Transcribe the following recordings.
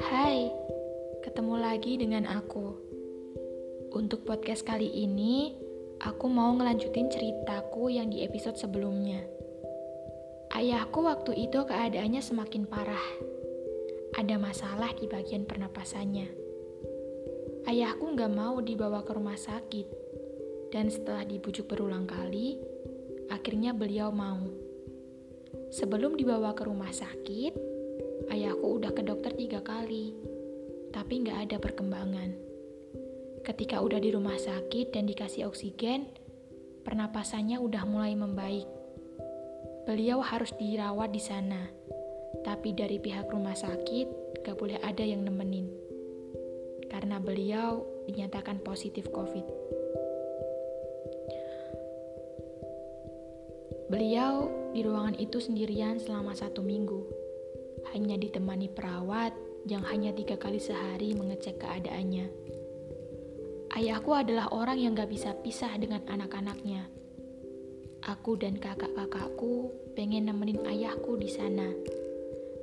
Hai, ketemu lagi dengan aku. Untuk podcast kali ini, aku mau ngelanjutin ceritaku yang di episode sebelumnya. Ayahku waktu itu keadaannya semakin parah. Ada masalah di bagian pernapasannya. Ayahku nggak mau dibawa ke rumah sakit, dan setelah dibujuk berulang kali, akhirnya beliau mau. Sebelum dibawa ke rumah sakit, ayahku udah ke dokter tiga kali, tapi nggak ada perkembangan. Ketika udah di rumah sakit dan dikasih oksigen, pernapasannya udah mulai membaik. Beliau harus dirawat di sana, tapi dari pihak rumah sakit gak boleh ada yang nemenin. Karena beliau dinyatakan positif COVID. Beliau di ruangan itu sendirian selama satu minggu, hanya ditemani perawat yang hanya tiga kali sehari mengecek keadaannya. Ayahku adalah orang yang gak bisa pisah dengan anak-anaknya. Aku dan kakak-kakakku pengen nemenin ayahku di sana,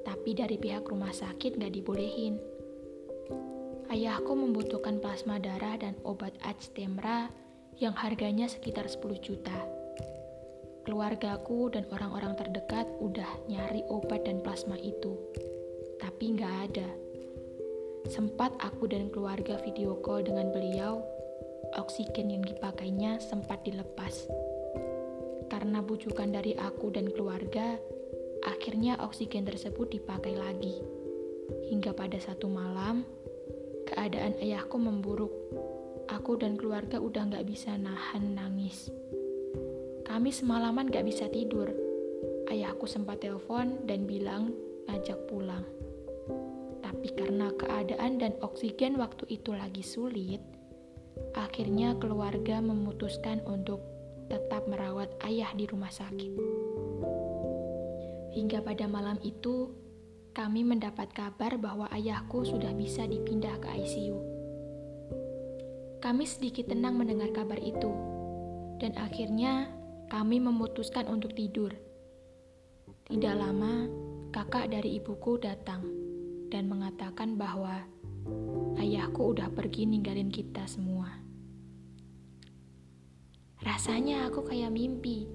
tapi dari pihak rumah sakit gak dibolehin. Ayahku membutuhkan plasma darah dan obat Actemra yang harganya sekitar 10 juta. Keluargaku dan orang-orang terdekat udah nyari obat dan plasma itu, tapi nggak ada. Sempat aku dan keluarga video call dengan beliau, oksigen yang dipakainya sempat dilepas. Karena bujukan dari aku dan keluarga, akhirnya oksigen tersebut dipakai lagi. Hingga pada satu malam, keadaan ayahku memburuk. Aku dan keluarga udah nggak bisa nahan nangis. Kami semalaman gak bisa tidur. Ayahku sempat telepon dan bilang ngajak pulang. Tapi karena keadaan dan oksigen waktu itu lagi sulit, akhirnya keluarga memutuskan untuk tetap merawat ayah di rumah sakit. Hingga pada malam itu, kami mendapat kabar bahwa ayahku sudah bisa dipindah ke ICU. Kami sedikit tenang mendengar kabar itu, dan akhirnya kami memutuskan untuk tidur. Tidak lama, kakak dari ibuku datang dan mengatakan bahwa ayahku udah pergi ninggalin kita semua. Rasanya aku kayak mimpi,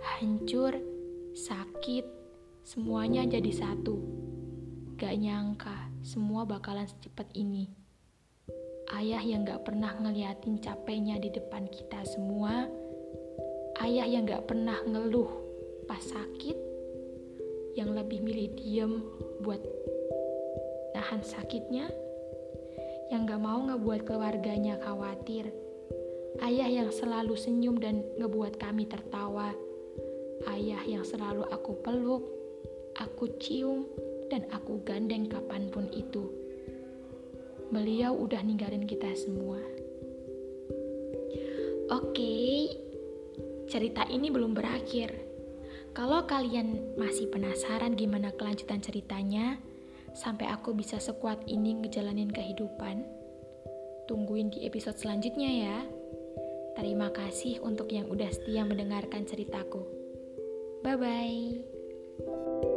hancur, sakit, semuanya jadi satu. Gak nyangka semua bakalan secepat ini. Ayah yang gak pernah ngeliatin capeknya di depan kita semua, ayah yang gak pernah ngeluh pas sakit, yang lebih milih diem buat nahan sakitnya, yang gak mau ngebuat keluarganya khawatir, ayah yang selalu senyum dan ngebuat kami tertawa, ayah yang selalu aku peluk, aku cium, dan aku gandeng kapan pun itu. Beliau udah ninggalin kita semua. Oke, cerita ini belum berakhir. Kalau kalian masih penasaran gimana kelanjutan ceritanya, sampai aku bisa sekuat ini ngejalanin kehidupan? Tungguin di episode selanjutnya ya. Terima kasih untuk yang udah setia mendengarkan ceritaku. Bye bye.